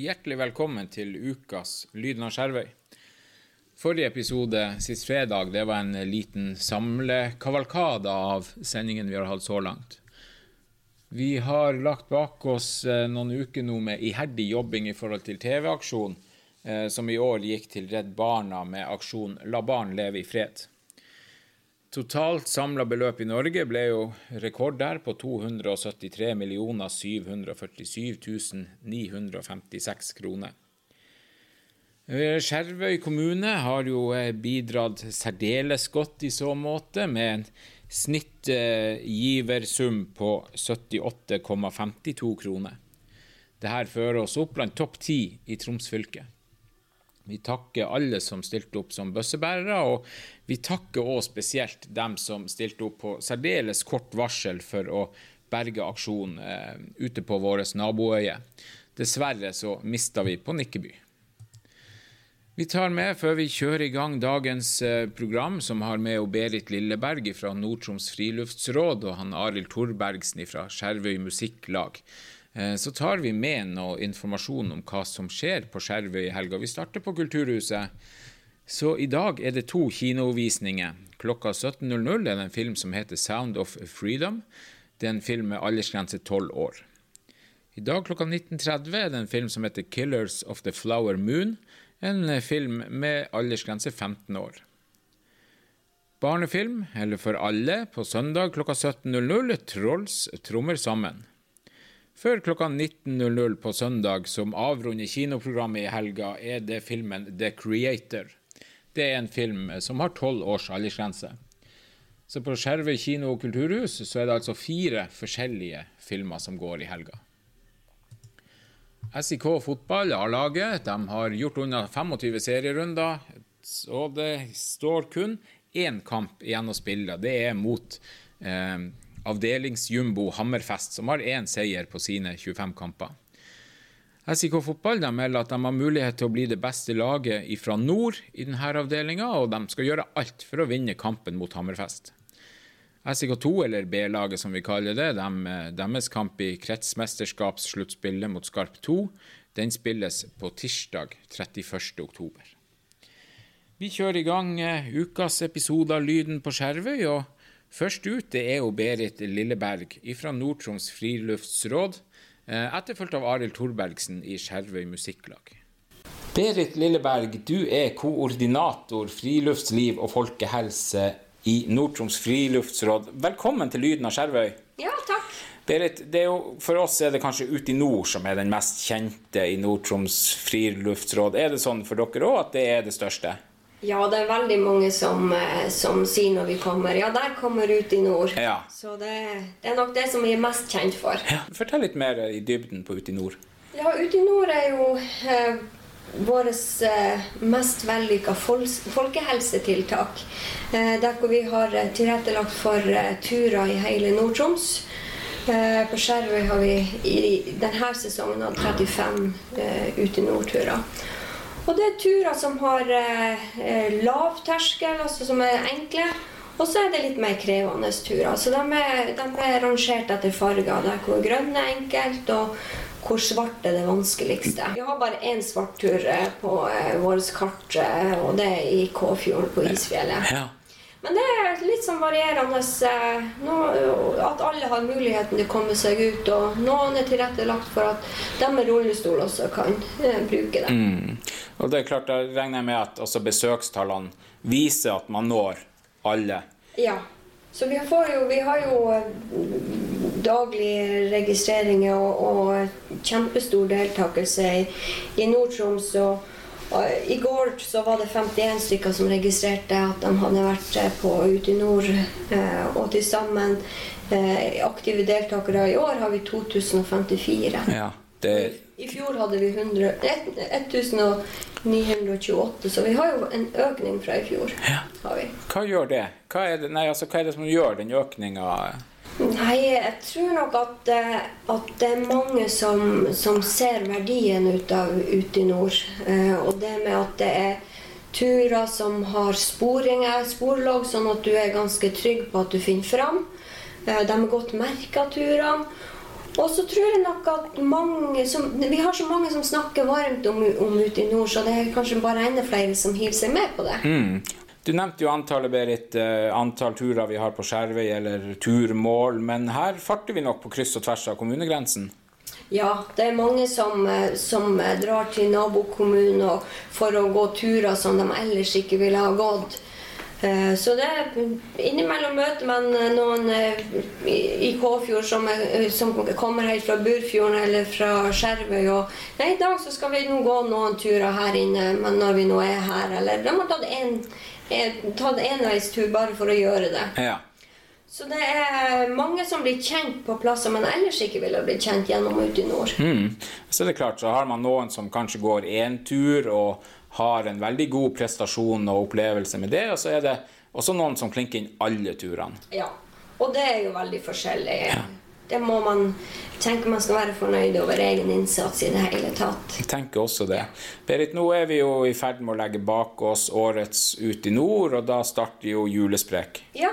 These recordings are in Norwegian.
Hjertelig velkommen til ukas Lyden av Skjervøy. Forrige episode sist fredag det var en liten samlekavalkade av sendingen vi har hatt så langt. Vi har lagt bak oss eh, noen uker nå med iherdig jobbing i forhold til TV-aksjon, eh, som i år gikk til Redd Barna med aksjon La barn leve i fred. Totalt samla beløp i Norge ble jo rekord der på 273 747 956 kroner. Eh, Skjervøy kommune har jo eh, bidratt særdeles godt i så måte, med en snittgiversum på 78,52 kroner. Dette fører oss opp blant topp ti i Troms fylke. Vi takker alle som stilte opp som bøssebærere, og vi takker òg spesielt dem som stilte opp på særdeles kort varsel for å berge aksjonen eh, ute på vår naboøye. Dessverre så mista vi på Nikkeby. Vi tar med, før vi kjører i gang dagens eh, program, som har med Berit Lilleberg fra Nord-Troms friluftsråd og han Arild Torbergsen fra Skjervøy musikklag. Eh, så tar vi med noe informasjon om hva som skjer på Skjervøy i helga. Vi starter på Kulturhuset. Så i dag er det to kinovisninger. Klokka 17.00 er det en film som heter Sound of Freedom. Det er en film med aldersgrense 12 år. I dag klokka 19.30 er det en film som heter Killers of the Flower Moon. En film med aldersgrense 15 år. Barnefilm, eller for alle, på søndag klokka 17.00 Trolls trommer sammen. Før klokka 19.00 på søndag, som avrunder kinoprogrammet i helga, er det filmen The Creator. Det er en film som har tolv års aldersgrense. Så på Skjervøy kino og kulturhus så er det altså fire forskjellige filmer som går i helga. SIK fotball, A-laget, de har gjort unna 25 serierunder. Så det står kun én kamp igjen å spille. Det er mot eh, avdelingsjumbo Hammerfest, som har én seier på sine 25 kamper. SIK Fotball melder at de har mulighet til å bli det beste laget fra nord i denne avdelinga, og de skal gjøre alt for å vinne kampen mot Hammerfest. SIK2, eller B-laget som vi kaller det, de, deres kamp i kretsmesterskapssluttspillet mot Skarp 2, den spilles på tirsdag 31.10. Vi kjører i gang eh, ukas episode av Lyden på Skjervøy. og Først ut det er jo Berit Lilleberg fra Nord-Troms friluftsråd, eh, etterfulgt av Arild Thorbergsen i Skjervøy musikklag. Berit Lilleberg, du er koordinator friluftsliv og folkehelse i Nord-Troms friluftsråd. Velkommen til Lyden av Skjervøy. Ja, takk. Berit, jo, for oss er det kanskje Ut i nord som er den mest kjente i Nord-Troms friluftsråd. Er det sånn for dere òg at det er det største? Ja, det er veldig mange som, eh, som, sier når vi kommer Ja, der kommer Ut i nord. Ja. Så det, det, er nok det som vi er mest kjent for. Ja. Fortell litt mer i dybden på Ut i nord. Ja, Ut i nord er jo eh, vårt eh, mest vellykka fol folkehelsetiltak. Eh, der hvor vi har eh, tilrettelagt for eh, turer i hele Nord-Troms. Eh, på Skjervøy har vi i denne sesongen hatt 35 Ut i nord-turer. Og det er turer som har eh, lav terskel, altså som er enkle. Og så er det litt mer krevende turer. Så de er, de er rangert etter farger. Der hvor grønn er enkelt, og hvor svart er det vanskeligste. Vi har bare én svart tur på eh, vårt kart, eh, og det er i Kåfjorden på Isfjellet. Ja. Men det er litt sånn varierende eh, nå, at alle har muligheten til å komme seg ut. Og noen er tilrettelagt for at de med rullestol også kan eh, bruke det. Mm. Og det er klart, Da regner jeg med at også besøkstallene viser at man når alle. Ja. Så vi, jo, vi har jo eh, daglige registreringer og, og kjempestor deltakelse i, i Nord-Troms. og i går så var det 51 stykker som registrerte at de hadde vært eh, på Ute i nord. Eh, og til sammen eh, aktive deltakere i år har vi 2054. Ja, det... I fjor hadde vi 100, 1928, så vi har jo en økning fra i fjor. Ja. Hva gjør det? Hva er det, nei, altså, hva er det som gjør den økninga? Nei, jeg tror nok at, eh, at det er mange som, som, ser verdien ut av Ute i nord. Eh, og det med at det er turer som har sporinger, sporlogg, sånn at du er ganske trygg på at du finner fram. Eh, de er godt merka, turene. Og så tror jeg nok at mange som, Vi har så mange som snakker varmt om, om Ute i nord, så det er kanskje bare enda flere som hiver seg med på det. Mm. Du nevnte jo antallet, Berit. eh, Antall turer vi har på Skjervøy, eller turmål. Men her farter vi nok på kryss og tvers av kommunegrensen. Ja, det er mange som, eh, som eh, drar til nabokommunen og- for å gå turer som de ellers ikke ville ha gått. Så det er Innimellom møter man noen i Kåfjord som, er- som kommer helt fra Burfjorden eller fra Skjervøy og Nei, i dag så skal vi nå gå noen turer her inne, men når vi nå er her. Eller de har tatt en, tatt enveistur bare for å gjøre det. Ja. Så det er mange som blir kjent på plasser man ellers ikke ville blitt kjent gjennom ute i nord. Mm. Så er klart, så har man noen som kanskje går én tur og har en veldig god prestasjon og opplevelse med det, og så er det også noen som klinker inn alle turene. Ja, og det er jo veldig forskjellig. Det må man tenke man skal være fornøyd over egen innsats i det hele tatt. Jeg tenker også det. Berit, nå er vi jo i ferd med å legge bak oss årets Ut i nord, og da starter jo julesprek. Ja,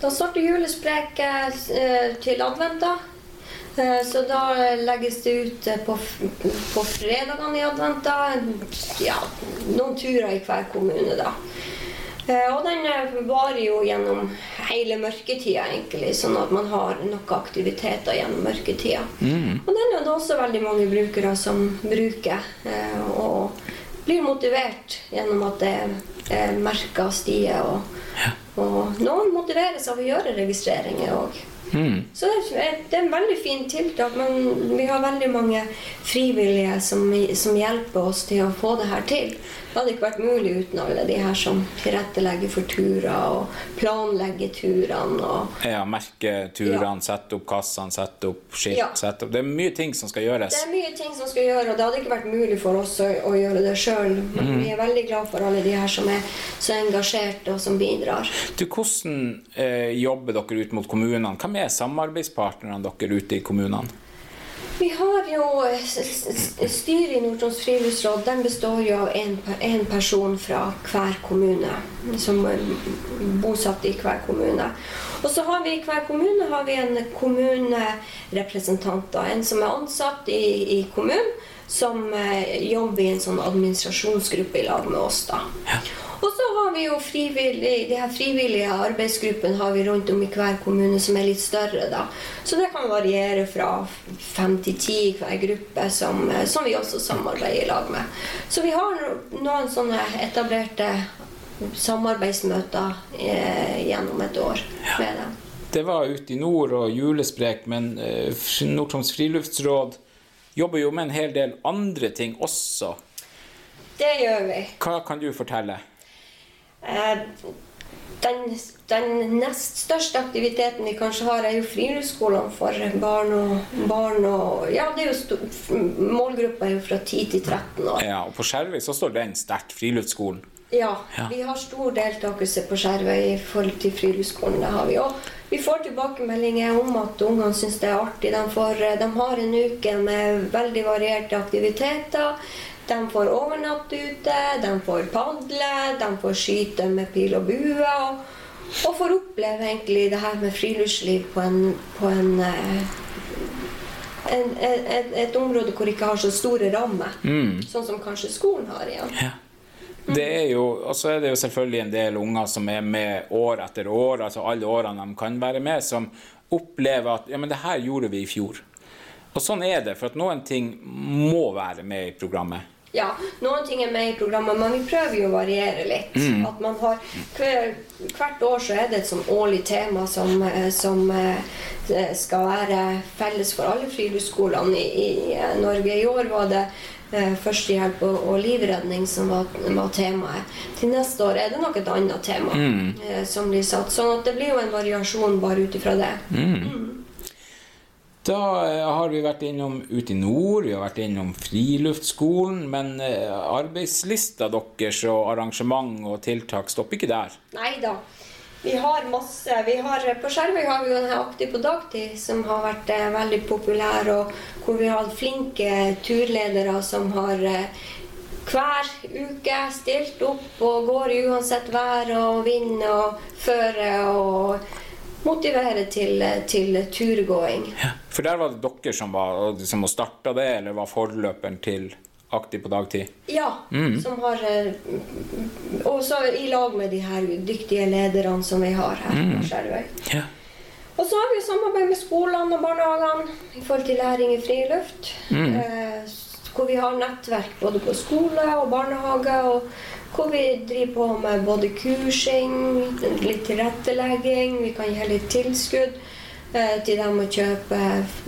da starter julesprek eh, til advent da. Eh, Så da legges det ut eh, på, på fredagene i advent da. Ja, noen turer i hver kommune da. Eh, Og den eh, varer jo gjennom hele mørketida egentlig, sånn at man har noen aktiviteter gjennom mørketida. Og den er det også veldig mange brukere som bruker, eh, og blir motivert gjennom at det er merka stier. Og, og noen motiveres av å gjøre registreringer òg. Mm. Så det er, det er en veldig fin tiltak, men vi har veldig mange frivillige som, som hjelper oss til å få det her til. Det hadde ikke vært mulig uten alle de her som tilrettelegger for turer og planlegger turene. Og Ja, merke turene, sette opp kassene, sette opp skilt, Ja. sette opp Det er mye ting som skal gjøres. det er mye ting som skal gjøres, og det hadde ikke vært mulig for oss å, å gjøre det sjøl. Men vi er veldig glad for alle de her som er så engasjerte og som bidrar. Du, hvordan eh, jobber dere ut mot kommunene? Hvem er samarbeidspartnerne dere ute i kommunene? Vi har jo eh, Styret i Nord-Troms friluftsråd den består jo av en, person fra hver kommune. Som er bosatt i hver kommune. Og så har vi i hver kommune har vi en kommunerepresentant. En som er ansatt i, i kommunen, som eh, jobber i en sånn administrasjonsgruppe i lag med oss. da. Og så har vi jo frivillig, de her frivillige arbeidsgruppene har vi rundt om i hver kommune som er litt større. da. Så det kan variere fra fem til ti i hver gruppe som, eh, som vi også samarbeider i lag med. Så vi har noen sånne etablerte samarbeidsmøter eh, gjennom et år med dem. Det var ute i nord og julesprek, men eh, Nord-Troms friluftsråd jobber jo med en hel del andre ting også. Det gjør vi. Hva kan du fortelle? Eh, Den, den nest største aktiviteten vi kanskje har, er jo friluftsskolene for barn og, barn og Ja, det er jo sto- målgruppa er jo fra 10 til 13 år. Ja, og På Skjervøy så står den sterkt, friluftsskolen. Ja, Ja. vi har stor deltakelse på Skjervøy i forhold til friluftsskolen. Det har vi òg. Vi får tilbakemeldinger om at ungene syns det er artig. De, får, de har en uke med veldig varierte aktiviteter. De får overnatte ute, de får padle, de får skyte med pil og bue. Og, og får oppleve egentlig det her med friluftsliv på en, på en, eh, en, et, et område hvor det ikke har så store rammer. Sånn som kanskje skolen har igjen. Ja. Det er jo, og så er det jo selvfølgelig en del unger som er med år etter år, altså alle årene de kan være med, som opplever at ja, men det her gjorde vi i fjor. Og sånn er det, for at noen ting må være med i programmet. Ja, noen ting er med i programmet, men vi prøver jo å variere litt. At man har, hver, hvert år så er det et sånn årlig tema som, eh, som eh, skal være felles for alle friluftsskolene i, i eh, Norge. I år var det førstehjelp og, og livredning som var, var temaet. Til neste år er det nok et annet tema eh, som blir satt. Sånn at det blir jo en variasjon bare ut ifra det. Da eh, har vi vært innom Ut i nord, vi har vært innom Friluftsskolen, men eh, arbeidslista deres og arrangement og tiltak stopper ikke der. Nei da. Vi har masse. Vi har, på Skjervøy har vi jo denne Aktiv på dagtid, som har vært eh, veldig populær, og hvor vi har hatt flinke turledere som har eh, hver uke stilt opp og går uansett vær og vind og føre og motiverer til, til turgåing. Ja. For der var det dere som, var, som starta det, eller var forløperen til Aktiv på dagtid? Ja. Mm. som har Og så i lag med de her dyktige lederne som vi har her mm. på Skjervøy. Ja. Og så har vi samarbeid med skolene og barnehagene i forhold til læring i friluft. Mm. Eh, hvor vi har nettverk både på skole og barnehage. og hvor vi driver på med både kursing, litt tilrettelegging. Vi kan gi litt tilskudd eh, til dem å kjøpe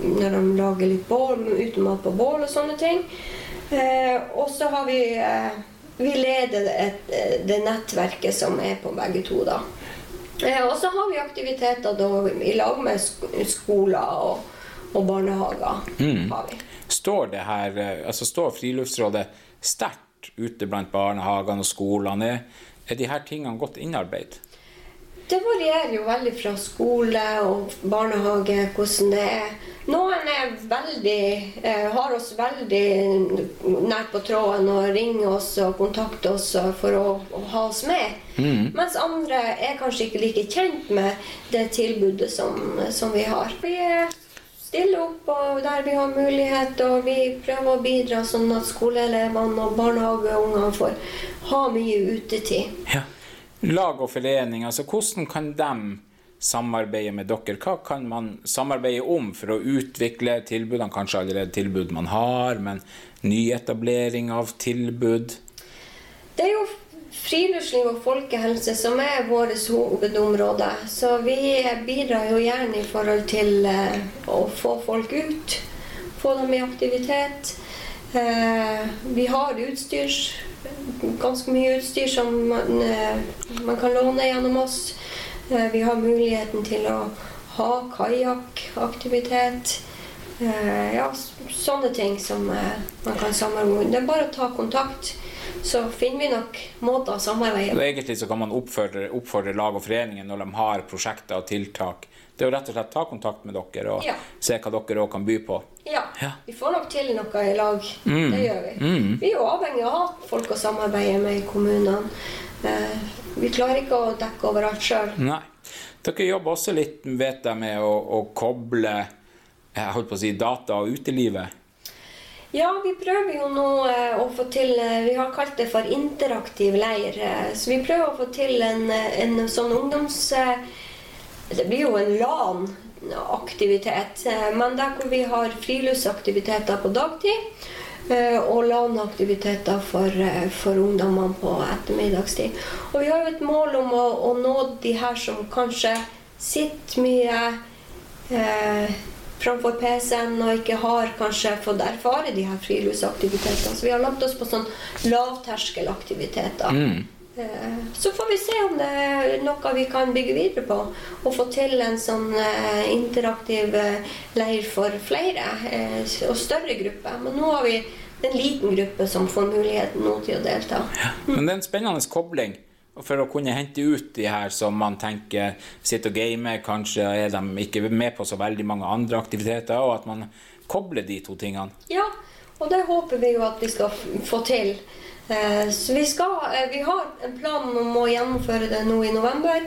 når de lager litt bål, utemat på bål og sånne ting. Eh, og så har vi eh, Vi leder et, eh, det nettverket som er på begge to, da. Eh, og så har vi aktiviteter da, i lag med skoler og, og barnehager. Mm. Står det her, eh, altså står Friluftsrådet sterkt ute blant barnehagene og skolene? Er de her tingene godt innarbeidet? Det varierer jo veldig fra skole og barnehage hvordan det er. Noen er veldig, eh, har oss veldig nært på tråden og ringer oss og kontakter oss for å, å ha oss med. Mm. Mens andre er kanskje ikke like kjent med det tilbudet som, som vi har. Vi stiller opp der vi har mulighet, og vi prøver å bidra sånn at skoleelevene og barnehageungene får ha mye utetid. Ja lag og forening, altså hvordan kan de samarbeide med dere? Hva kan man samarbeide om for å utvikle tilbudene, kanskje allerede tilbud man har, men nyetablering av tilbud? Det er jo friluftsliv og folkehelse som er vårt hovedområde. Så vi bidrar jo gjerne i forhold til eh, å få folk ut. Få dem i aktivitet. Eh, vi har utstyr ganske mye utstyr som man, eh, man kan låne gjennom oss. Eh, vi har muligheten til å ha kajakkaktivitet. Eh, ja, sånne ting som man kan samarbeide. Det er bare å ta kontakt, så finner vi nok måter å samarbeide på. Egentlig så kan man oppfordre, oppfordre lag og foreninger når de har prosjekter og tiltak det er å rett og slett ta kontakt med dere og ja. se hva dere òg kan by på. Ja. ja. Vi får nok til noe i lag. Mm. Det gjør vi. Mm. Vi er jo avhengig av å ha folk å samarbeide med i kommunene. Eh, vi klarer ikke å dekke overalt sjøl. Nei. Dere jobber også litt vet jeg, med å, å koble jeg holdt på å si, data og utelivet. Ja, vi prøver jo nå eh, å få til eh, Vi har kalt det for interaktiv leir. Så vi prøver å få til en, en sånn ungdoms det blir jo en LAN-aktivitet. Eh, men der hvor vi har friluftsaktiviteter på dagtid eh, og LAN-aktiviteter for, eh, for ungdommene på ettermiddagstid. Og vi har jo et mål om å, å nå de her som kanskje sitter mye eh, framfor PC-en og ikke har kanskje fått erfare de her friluftsaktivitetene. Så vi har lagt oss på sånn lavterskelaktiviteter. Mm. Eh, så får vi se om det er noe vi kan bygge videre på. Og få til en sånn eh, interaktiv eh, leir for flere og større grupper. Men nå har vi en liten gruppe som får muligheten nå til å delta. Ja, men det er en spennende kobling for å kunne hente ut de her som man tenker sitter og gamer, kanskje er de ikke med på så veldig mange andre aktiviteter, og at man kobler de to tingene. Ja, og det håper vi jo at vi skal få til. Eh, så vi, skal, eh, vi har en plan om å gjennomføre det nå i november.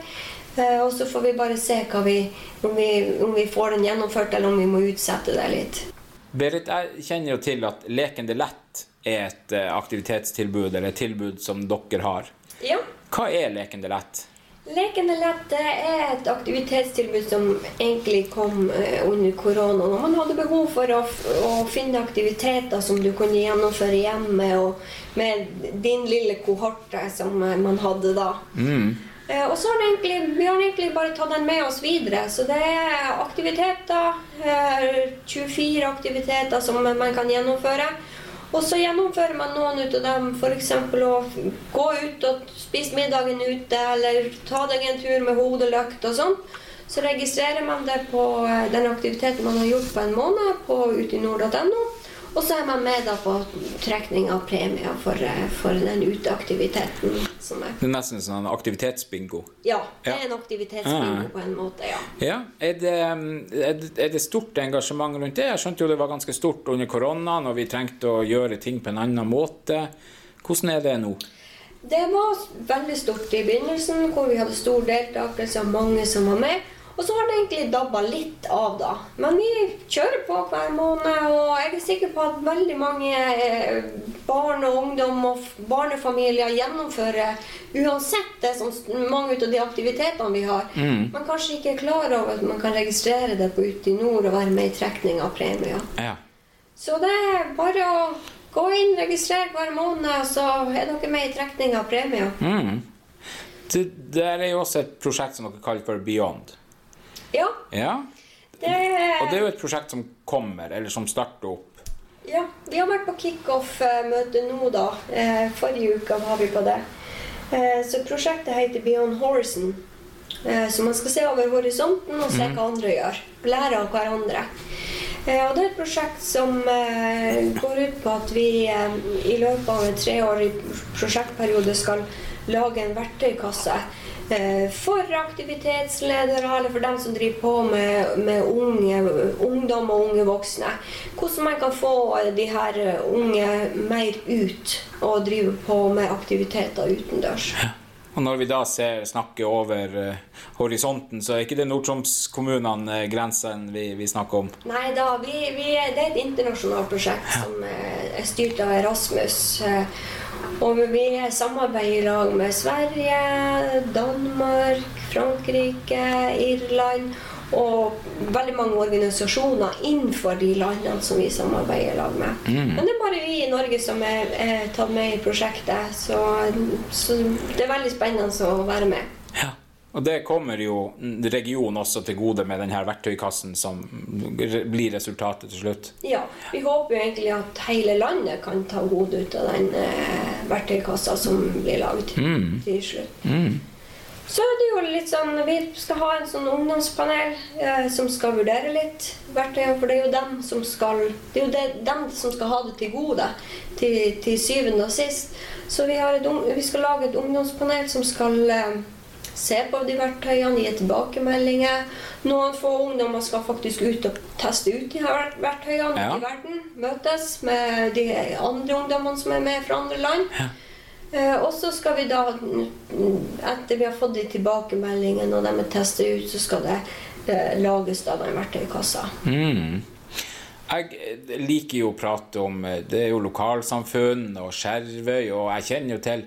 Eh, og så får vi bare se vi, om, vi, om, vi, får den gjennomført, eller om vi må utsette det litt. Berit, jeg kjenner jo til at Lekende lett er et aktivitetstilbud, eller et tilbud som dere har. Ja. Hva er Lekende lett? Lekende lett er et aktivitetstilbud som egentlig kom eh, under korona. Når man hadde behov for å, å, finne aktiviteter som du kunne gjennomføre hjemme, og med din lille kohorte som eh, man hadde da. Mm. Eh, og så har egentlig, vi har egentlig bare tatt den med oss videre. Så det er aktiviteter. 24 aktiviteter som man kan gjennomføre. Og så gjennomfører man noen ut av dem, f.eks. å gå ut og spise middagen ute, eller ta deg en tur med hodelykt og sånn. Så registrerer man det på eh, den aktiviteten man har gjort på en måned på utinord.no. Og så er man med da på trekning av premier for, eh, for den uteaktiviteten. Som er. Det er nesten sånn aktivitetsbingo? Ja, det er en aktivitetsbingo på en måte, ja. ja. Er, det, er, det, stort engasjement rundt det? Jeg skjønte jo det var ganske stort under koronaen, og vi trengte å gjøre ting på en annen måte. Hvordan er det nå? Det var veldig stort i begynnelsen, hvor vi hadde stor deltakelse og mange som var med. Og så har det egentlig dabba litt av, da. Men vi kjører på hver måned, og jeg er sikker på at veldig mange eh, barn og ungdom og barnefamilier gjennomfører uansett det som mange av de aktivitetene vi har. Man kanskje ikke er klar over at man kan registrere det på Ute i nord og være med i trekning av premier. Ja. Så det er bare å gå inn, registrere hver måned, så er dere med i trekning av premier. Mm. Det, det er jo også et prosjekt som dere kaller for Beyond. Ja, Ja. det Og det er jo et prosjekt som kommer, eller som starter opp. Ja, vi har vært på kickoff-møte nå, da. Eh, forrige uke var vi på det. Eh, så prosjektet heter Beyond Horizon. Eh, så man skal se over horisonten og se hva andre gjør. Lære av hverandre. Eh, og det er et prosjekt som eh, går ut på at vi eh, i løpet av en treårig prosjektperiode skal lage en verktøykasse eh, for aktivitetsledere eller for dem som driver på med, med unge, ungdom og unge voksne. Hvordan man kan få de her unge mer ut og drive på med aktiviteter utendørs. Og når vi da ser, snakker over uh, horisonten, så er ikke det Nord-Troms-kommunene uh, grensene vi, vi snakker om. Nei da, vi, vi, det er et internasjonalt prosjekt som uh, er styrt av Erasmus. eh, Og vi samarbeider i lag med Sverige, Danmark, Frankrike, Irland og veldig mange organisasjoner innenfor de landene som vi samarbeider lag med. Men det er bare vi i Norge som er, er tatt med i prosjektet, så, så det er veldig spennende å være med. Ja. Og det kommer jo regionen også til gode med denne verktøykassen som blir resultatet til slutt. Ja, vi håper jo egentlig at hele landet kan ta god ut av den eh, verktøykassa som blir lagd til slutt. Så er det jo litt sånn Vi skal ha en sånn ungdomspanel eh, som skal vurdere litt verktøyene, for det er jo dem som skal Det er jo det, dem som skal ha det til gode til, til syvende og sist. Så vi, har et, vi skal lage et ungdomspanel som skal eh, se på de verktøyene, gi tilbakemeldinger. Noen få ungdommer skal faktisk ut og teste ut de her verktøyene Ja. i verden. Møtes med de andre ungdommene som er med fra andre land. Eh, og så skal vi da, etter vi har fått de tilbakemeldingene og de er testet ut, så skal det eh, lages da den verktøykassa. Mm. Jeg eh, liker jo å prate om eh, Det er jo lokalsamfunn og Skjervøy, og jeg kjenner jo til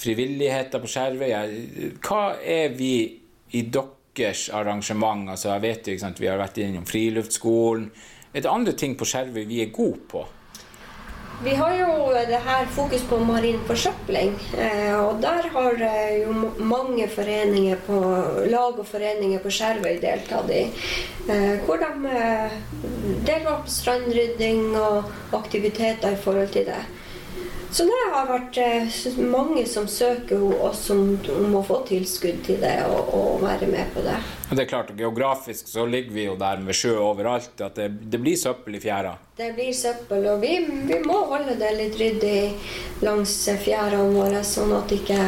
frivilligheten på Skjervøy. Hva er vi i deres arrangement? Altså, jeg vet jo, ikke sant, Vi har vært innom friluftsskolen. Er det andre ting på Skjervøy vi er gode på? Vi har jo det her fokus på marin forsøpling, eh, og der har eh, jo mange foreninger på, lag og foreninger på Skjervøy deltatt i. Eh, hvor de deler opp strandrydding og aktiviteter i forhold til det. Så det har vært eh, mange som søker og som om å få tilskudd til det og, og være med på det. Det er klart, Geografisk så ligger vi jo der med sjø overalt. At det, det blir søppel i fjæra. Det blir søppel, og vi, vi må holde det litt ryddig langs fjærene våre, sånn at ikke,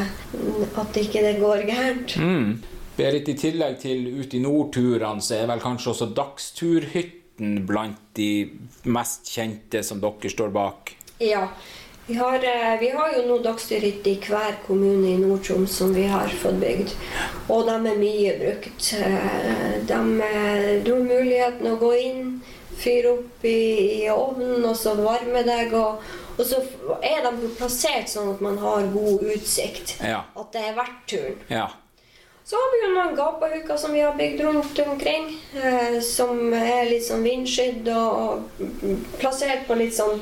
at ikke det går gærent. Mm. Berit, i tillegg til Ut i nord-turene, så er vel kanskje også Dagsturhytten blant de mest kjente som dere står bak? Ja. Vi har, eh, vi har jo nå dagsstyret i hver kommune i Nord-Troms som vi har fått bygd. Og de er mye brukt. Eh, De, eh, har muligheten å gå inn, fyre opp i, i ovnen og så varme deg. Og, og så er de plassert sånn at man har god utsikt. Ja. At det er verdt turen. Ja. Så har vi jo noen gapahuker som vi har bygd rundt omkring. Eh, som er litt sånn vindskydd og, og plassert på litt sånn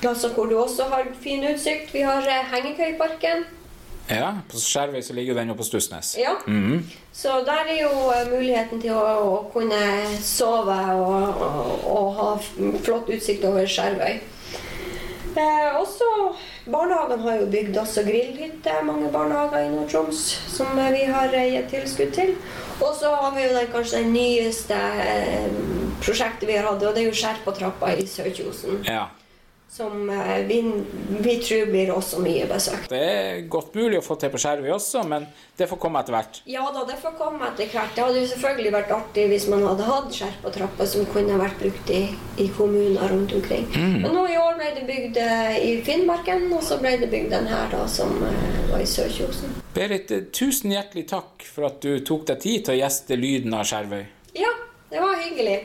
plasser hvor du også har fin utsikt. Vi har eh, Hengekøyparken. ja. På Skjervøy så ligger den jo på Stussnes. Ja. Mhm. Så der er jo eh, muligheten til å, å kunne sove og, og, og ha flott utsikt over Skjervøy. Eh, også Barnehagene har jo bygd også grillhytte, mange barnehager i Nord-Troms, som eh, vi har gitt tilskudd til. Og så har vi jo den, kanskje den nyeste eh, prosjektet vi har hatt, og det er jo Skjerpa trappa i Sør-Kjosen. Ja. Som eh, vi, vi tror blir også mye besøkt. Det er godt mulig å få til på Skjervøy også, men det får komme etter hvert. Ja da, det får komme etter hvert. Det hadde jo selvfølgelig vært artig hvis man hadde hatt skjerpa trapper som kunne vært brukt i, i kommuner rundt omkring. Men nå i år ble det bygd eh, i Finnmarken, og så ble det bygd den her da, som eh, var i Sør-Kjosen. Berit, tusen hjertelig takk for at du tok deg tid til å gjeste Lyden av Skjervøy. Ja, det var hyggelig.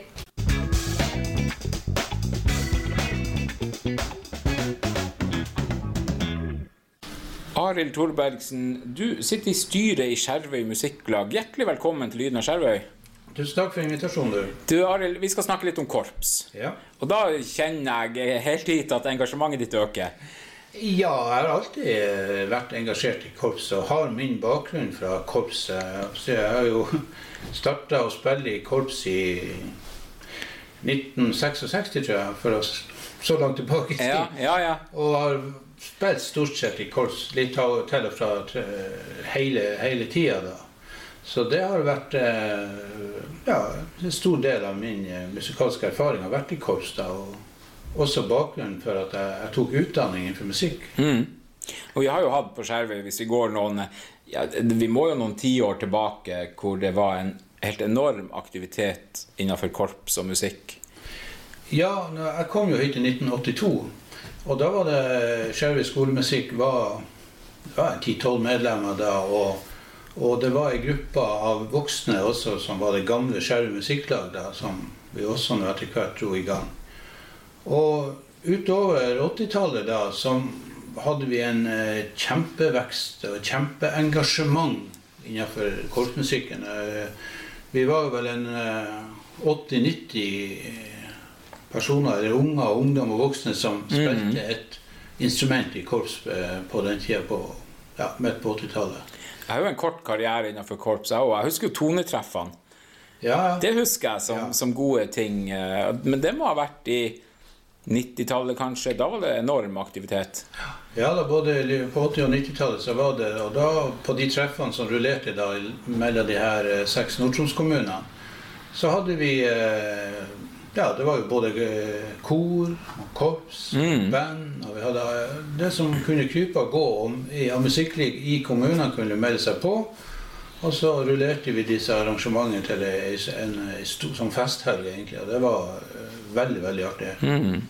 Arild Thorbergsen, du sitter i styret i Skjervøy Musikklag. Hjertelig velkommen til Lyden av Skjervøy. Tusen takk for invitasjonen, du. Du, Arild, vi skal snakke litt om korps. Ja. Og da kjenner jeg helt hit at engasjementet ditt øker. ja, jeg har alltid vært engasjert i korps og har min bakgrunn fra korpset. Så jeg har jo starta å spille i korps i 1966, tror jeg, for å så langt tilbake i tid. Ja, ja, ja. Og har spilt stort sett i korps litt til og fra hele, hele tida, da. Så det har vært eh, ja, en stor del av min eh, musikalske erfaring har vært i korps. da, og også bakgrunnen for at jeg, jeg tok utdanning innenfor musikk. Mm. Og vi har jo hatt på Skjervøy, hvis vi går noen ja, Vi må jo noen tiår tilbake hvor det var en helt enorm aktivitet innenfor korps og musikk. Ja, jeg kom jo hit i 1982, og da var det Skjervøy skolemusikk var, ti-tolv en 10-12 medlemmer da. og og det var ei gruppe av voksne også som var det gamle Skjervøy musikklag, da, som vi også nå etter hvert dro i gang. Og utover 80-tallet da, så hadde vi en eh, kjempevekst og kjempeengasjement innenfor korpsmusikken. Eh, vi var vel en eh, 80-90 personer, unger, ungdom og voksne, som spilte et instrument i korps eh, på den tida, på, ja, midt på 80-tallet. Jeg har jo en kort karriere innenfor korps, jeg òg. Jeg husker jo tonetreffene. Ja, ja. Det husker jeg som, Ja. som gode ting. eh, Men det må ha vært i 90-tallet, kanskje. Da var det enorm aktivitet. Ja, da, både på 80- og 90-tallet så var det Og da på de treffene som rullerte da mellom de her eh, seks Nord-Troms-kommunene, så hadde vi eh, Ja, det var jo både eh, kor, og korps, band og vi hadde eh, Det som kunne krype og gå om, i, av musikkliv i kommunene, kunne melde seg på. Og så rullerte vi disse arrangementene til en, en stor sånn festhelg, egentlig. Og det var eh, veldig, veldig artig. Mm.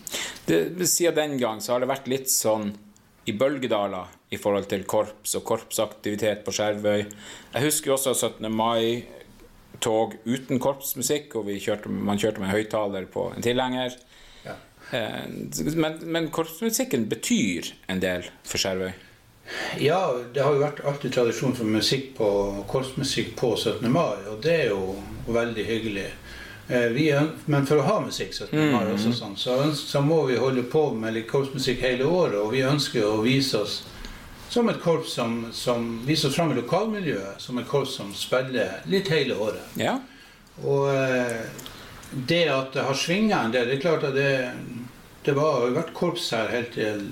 Det, siden den gang så har det vært litt sånn i bølgedaler i forhold til korps og korpsaktivitet på Skjervøy. Jeg husker jo også 17. mai-tog uten korpsmusikk, og vi kjørte, man kjørte med høyttaler på en tilhenger. Ja. Eh, Men, men korpsmusikken betyr en del for Skjervøy. Ja, det har jo vært alltid tradisjon for musikk på, korpsmusikk på 17. mai, og det er jo veldig hyggelig. Eh, Vi, men for å ha musikk 17. mai, også sånn, så, så må vi holde på med korpsmusikk hele året. Og vi ønsker å vise oss som et korps som, som viser fram i lokalmiljøet. Som et korps som spiller litt hele året. Ja. Og eh, det at det har svinga en del Det er klart at det, det var, har vært korps her helt til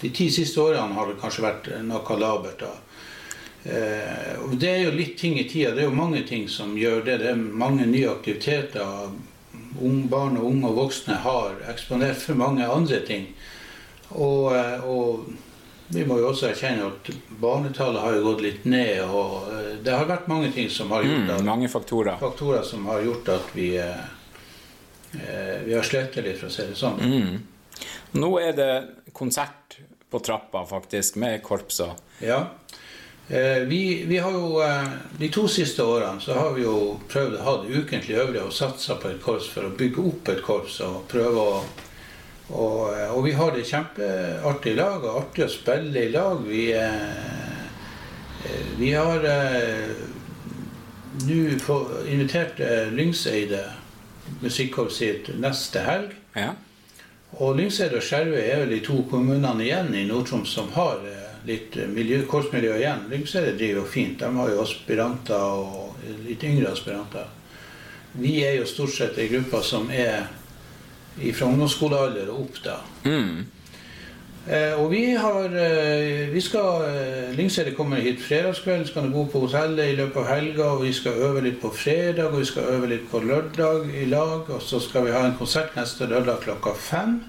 De ti siste årene har det kanskje vært noe labert. da. Eh, og det er jo litt ting i tida. Det er jo mange ting som gjør det. Det er mange nye aktiviteter. Ung, barn og unge og voksne har eksponert for mange andre ting. Og, eh, og vi må jo også erkjenne at barnetallet har jo gått litt ned. Og eh, det har vært mange ting som har gjort Mm, mange faktorer. faktorer som har gjort at vi, eh, eh, vi har slettet litt, for å si det sånn. Mm. Nå er det konsert på trappa, faktisk, med korpser. Ja. Eh, vi, vi har jo eh, De to siste årene så har vi jo prøvd å ha det ukentlig øvrig og satsa på et korps for å bygge opp et korps og prøve å og, eh, og vi har det kjempeartig i lag, og artig å spille i lag. Vi, eh, eh, vi har eh, nå invitert eh, Lyngseide musikkorps sitt neste helg. Ja. Og Lyngseid og Skjervøy er vel de to kommunene igjen i Nord-Troms som har eh, litt miljø, korpsmiljø igjen. Lyngseid driver jo fint. De har jo aspiranter og litt yngre aspiranter. Vi er jo stort sett ei gruppe som er fra ungdomsskolealder og opp, da. Mm. Eh, og vi har eh, Vi skal eh, Lyngseid kommer hit fredagskveld, skal bo på hotellet i løpet av helga. Og vi skal øve litt på fredag, og vi skal øve litt på lørdag i lag. Og så skal vi ha en konsert neste lørdag klokka fem.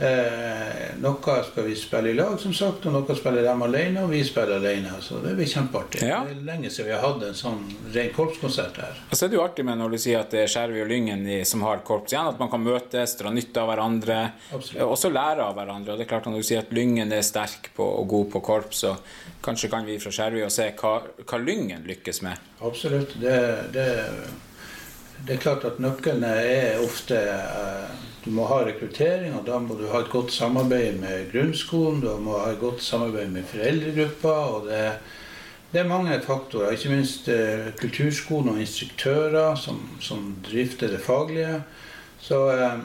Eh, noe skal vi spille i lag, som sagt, og noe spiller de alene, og vi spiller alene. Så det blir kjempeartig. Ja. Det er lenge siden vi har hatt en sånn ren korpskonsert her. Og så er det jo artig med når du sier at det er Skjervøy og Lyngen som har korps igjen, at man kan møtes, dra nytte av hverandre, Absolutt. og også lære av hverandre. Og det er klart Når du sier at Lyngen er sterk på og god på korps, så kanskje kan vi fra Skjervøy se hva, hva Lyngen lykkes med. Absolutt. Det, det, det er klart at nøklene er ofte eh, Du må ha rekruttering, og da må du ha et godt samarbeid med grunnskolen. Du må ha et godt samarbeid med foreldregruppa. og det, det er mange faktorer. Ikke minst eh, kulturskolen og instruktører som, som drifter det faglige. Så eh,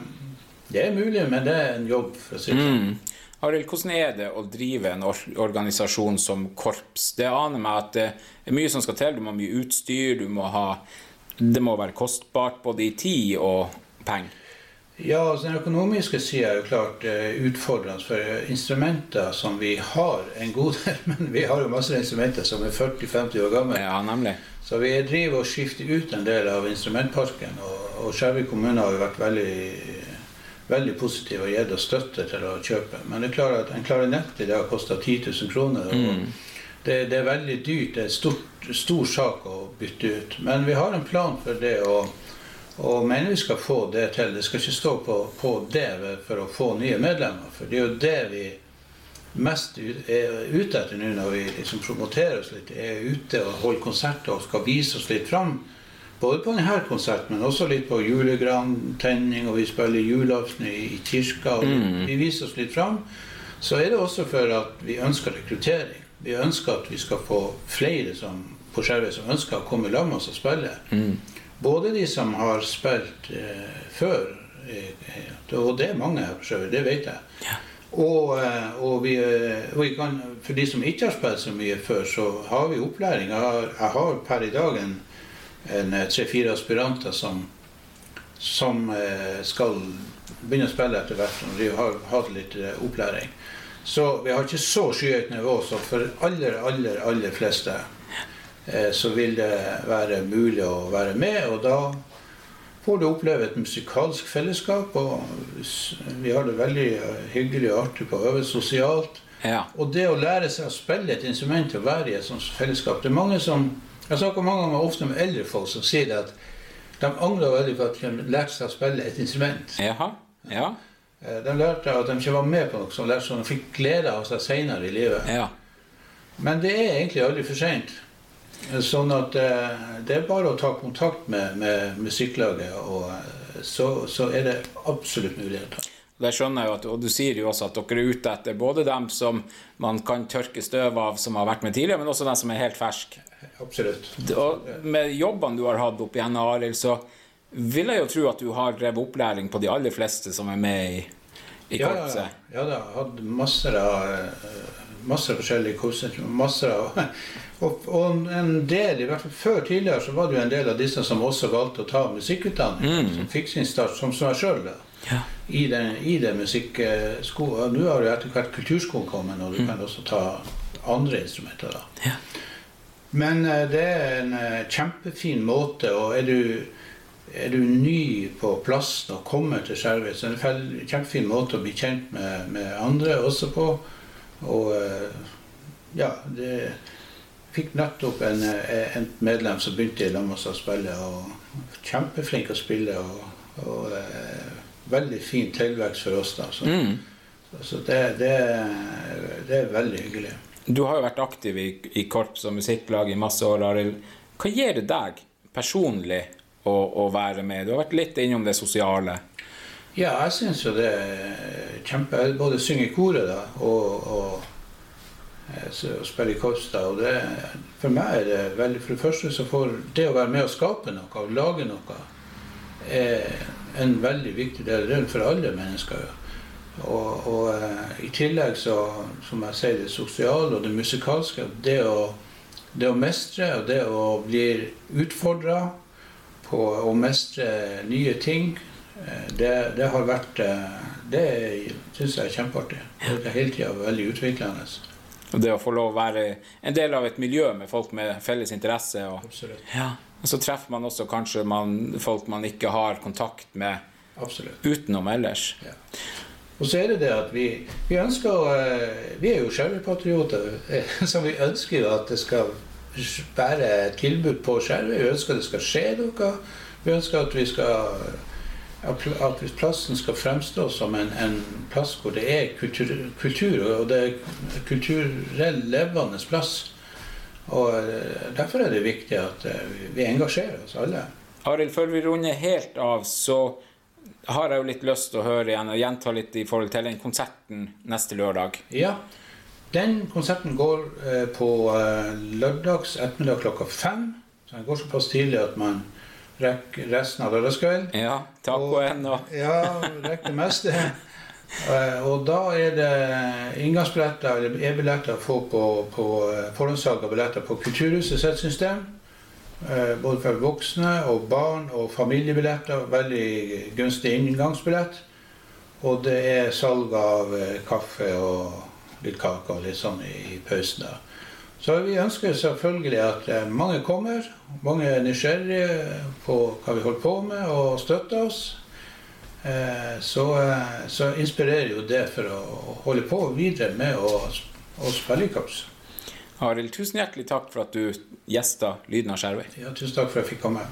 det er mulig, men det er en jobb, for å si det sånn. Mm. Arild, hvordan er det å drive en or organisasjon som korps? Det aner meg at det er mye som skal til. Du må ha mye utstyr, du må ha Det må være kostbart både i tid og penger. Ja, altså Den økonomiske sida er jo klart eh, utfordrende. For instrumenter som vi har en god del, men vi har jo masse instrumenter som er 40-50 år gamle. Ja, nemlig. Så vi driver og skifter ut en del av instrumentparken. Og, og Skjervøy kommune har jo vært veldig, veldig positiv og gitt oss støtte til å kjøpe. Men det er klart at en klarinett i dag koster 10 000 kroner. og det, det er veldig dyrt. Det er en stor, stor sak å bytte ut. Men vi har en plan for det. og og mener vi skal få det til. Det skal ikke stå på, på det for å få nye medlemmer. For det er jo det vi mest er ute etter nå når vi liksom promoterer oss litt. Er ute og holder konserter og skal vise oss litt fram. Både på denne konserten, men også litt på julegrantenning, og vi spiller julaften i, kirka. og Vi viser oss litt fram. Så er det også for at vi ønsker rekruttering. Vi ønsker at vi skal få flere som, på Skjervøy som ønsker å komme i lag med oss og spille. Både de som har spilt eh, før, eh, og det er mange det vet jeg. Og, eh, og, vi, eh, og vi kan, for de som ikke har spilt så mye før, så har vi opplæring. Jeg har, jeg har per i dag en, tre-fire aspiranter som, som skal begynne å spille etter hvert. Og de har hatt litt opplæring. Så vi har ikke så skyhøyt nivå. Så for aller, aller, aller fleste så vil det være mulig å være med. Og da får du oppleve et musikalsk fellesskap. Og vi har det veldig eh, hyggelig og artig på å øve sosialt. Ja. Og det å lære seg å spille et instrument og være i et sånt fellesskap Det er mange som Jeg snakker mange ganger ofte med eldre folk som sier det at de angrer veldig på at de lærte seg å spille et instrument. Jaha. Ja. Eh, De lærte at de ikke var med på noe som lærte sånn, de fikk glede av seg senere i livet. Ja. Men det er egentlig aldri for seint. Sånn at eh, det er bare å ta kontakt med, med musikklaget, og eh, så, så er det absolutt muligheter. Det skjønner jeg jo, at, og du sier jo også at dere er ute etter både dem som man kan tørke støv av, som har vært med tidligere, men også dem som er helt ferske. Absolutt. Og med jobbene du har hatt opp igjen, Arild, så vil jeg jo tro at du har drevet opplæring på de aller fleste som er med i, i Ja, ja, korpset. ja, da, jeg har hatt masse, eh, av forskjellige kurser. Masser av, og, og en del, i hvert fall før tidligere, så var det jo en del av disse som også valgte å ta musikkutdanning. Som fikk sin start, som, seg sjøl, Ja. i den, i den musikkskolen. Nå har jo etter hvert kulturskolen kommet, og du kan også ta andre instrumenter. da. Ja. Men eh, det er en eh, kjempefin måte, og er du, er du ny på plassen og kommer til Skjervøy, så er det en kjempefin måte å bli kjent med, med andre også på. Og eh, ja, det fikk nettopp en, eh, en medlem som begynte i lag med oss å spille, og kjempeflink å spille. og, og eh, veldig fin tilvekst for oss. da. Så, Mm. så det, det, det er veldig hyggelig. Du har jo vært aktiv i, i korps og musikklag i masse år, Arild. Hva gir det deg personlig å, å være med? Du har vært litt innom det sosiale. Ja, jeg syns jo det er kjempe både synge i koret da, og, og, eh, spille i korps. og det, For meg er det veldig For det første så får det å være med å skape noe, og lage noe, er en veldig viktig del. Det er for alle mennesker. Og, og eh, i tillegg så, som jeg sier, det sosiale og det musikalske. Det å, det å mestre og det å bli utfordra på å mestre nye ting, eh, det, det har vært Det syns jeg er kjempeartig. Det er hele tida veldig utviklende. Og det å få lov å være en del av et miljø med folk med felles interesse. Og, ja. og så treffer man også kanskje man, folk man ikke har kontakt med Absolutt. utenom ellers. Ja. Og så er det det at vi, vi ønsker eh, Vi er jo skjervepatrioter, så vi ønsker jo at det skal være tilbud på Skjervøy. Vi ønsker at det skal skje noe. Vi ønsker at vi skal at hvis plassen skal fremstå som en, en plass hvor det er kultur, kultur, og det er kulturell levende plass. Og eh, Derfor er det viktig at eh, vi engasjerer oss alle. Arild, før vi runder helt av, så har jeg jo litt lyst til å høre igjen og gjenta litt i forhold til den konserten neste lørdag. Ja, den konserten går eh, på lørdags ettermiddag klokka fem. Så den går såpass tidlig at man rekker resten av lørdagskvelden. Ja, tacoen og Ja, rekker det meste. Eh, og da er det inngangsbilletter eller e-billetter å få på, på eh, forhåndssalg av billetter på Kulturhuset sitt system. Eh, både for voksne og barn og familiebilletter. Veldig gunstig inngangsbillett. Og det er salg av kaffe og litt kake og litt sånn i pausen. da. Så vi ønsker selvfølgelig at mange kommer. Mange er nysgjerrige på hva vi holder på med, og støtter oss. Eh, så, eh, så, inspirerer jo det for å holde på videre med å, å spille i korps. Arild, tusen hjertelig takk for at du gjesta Lyden av Skjervøy. Ja, tusen takk for at jeg fikk komme.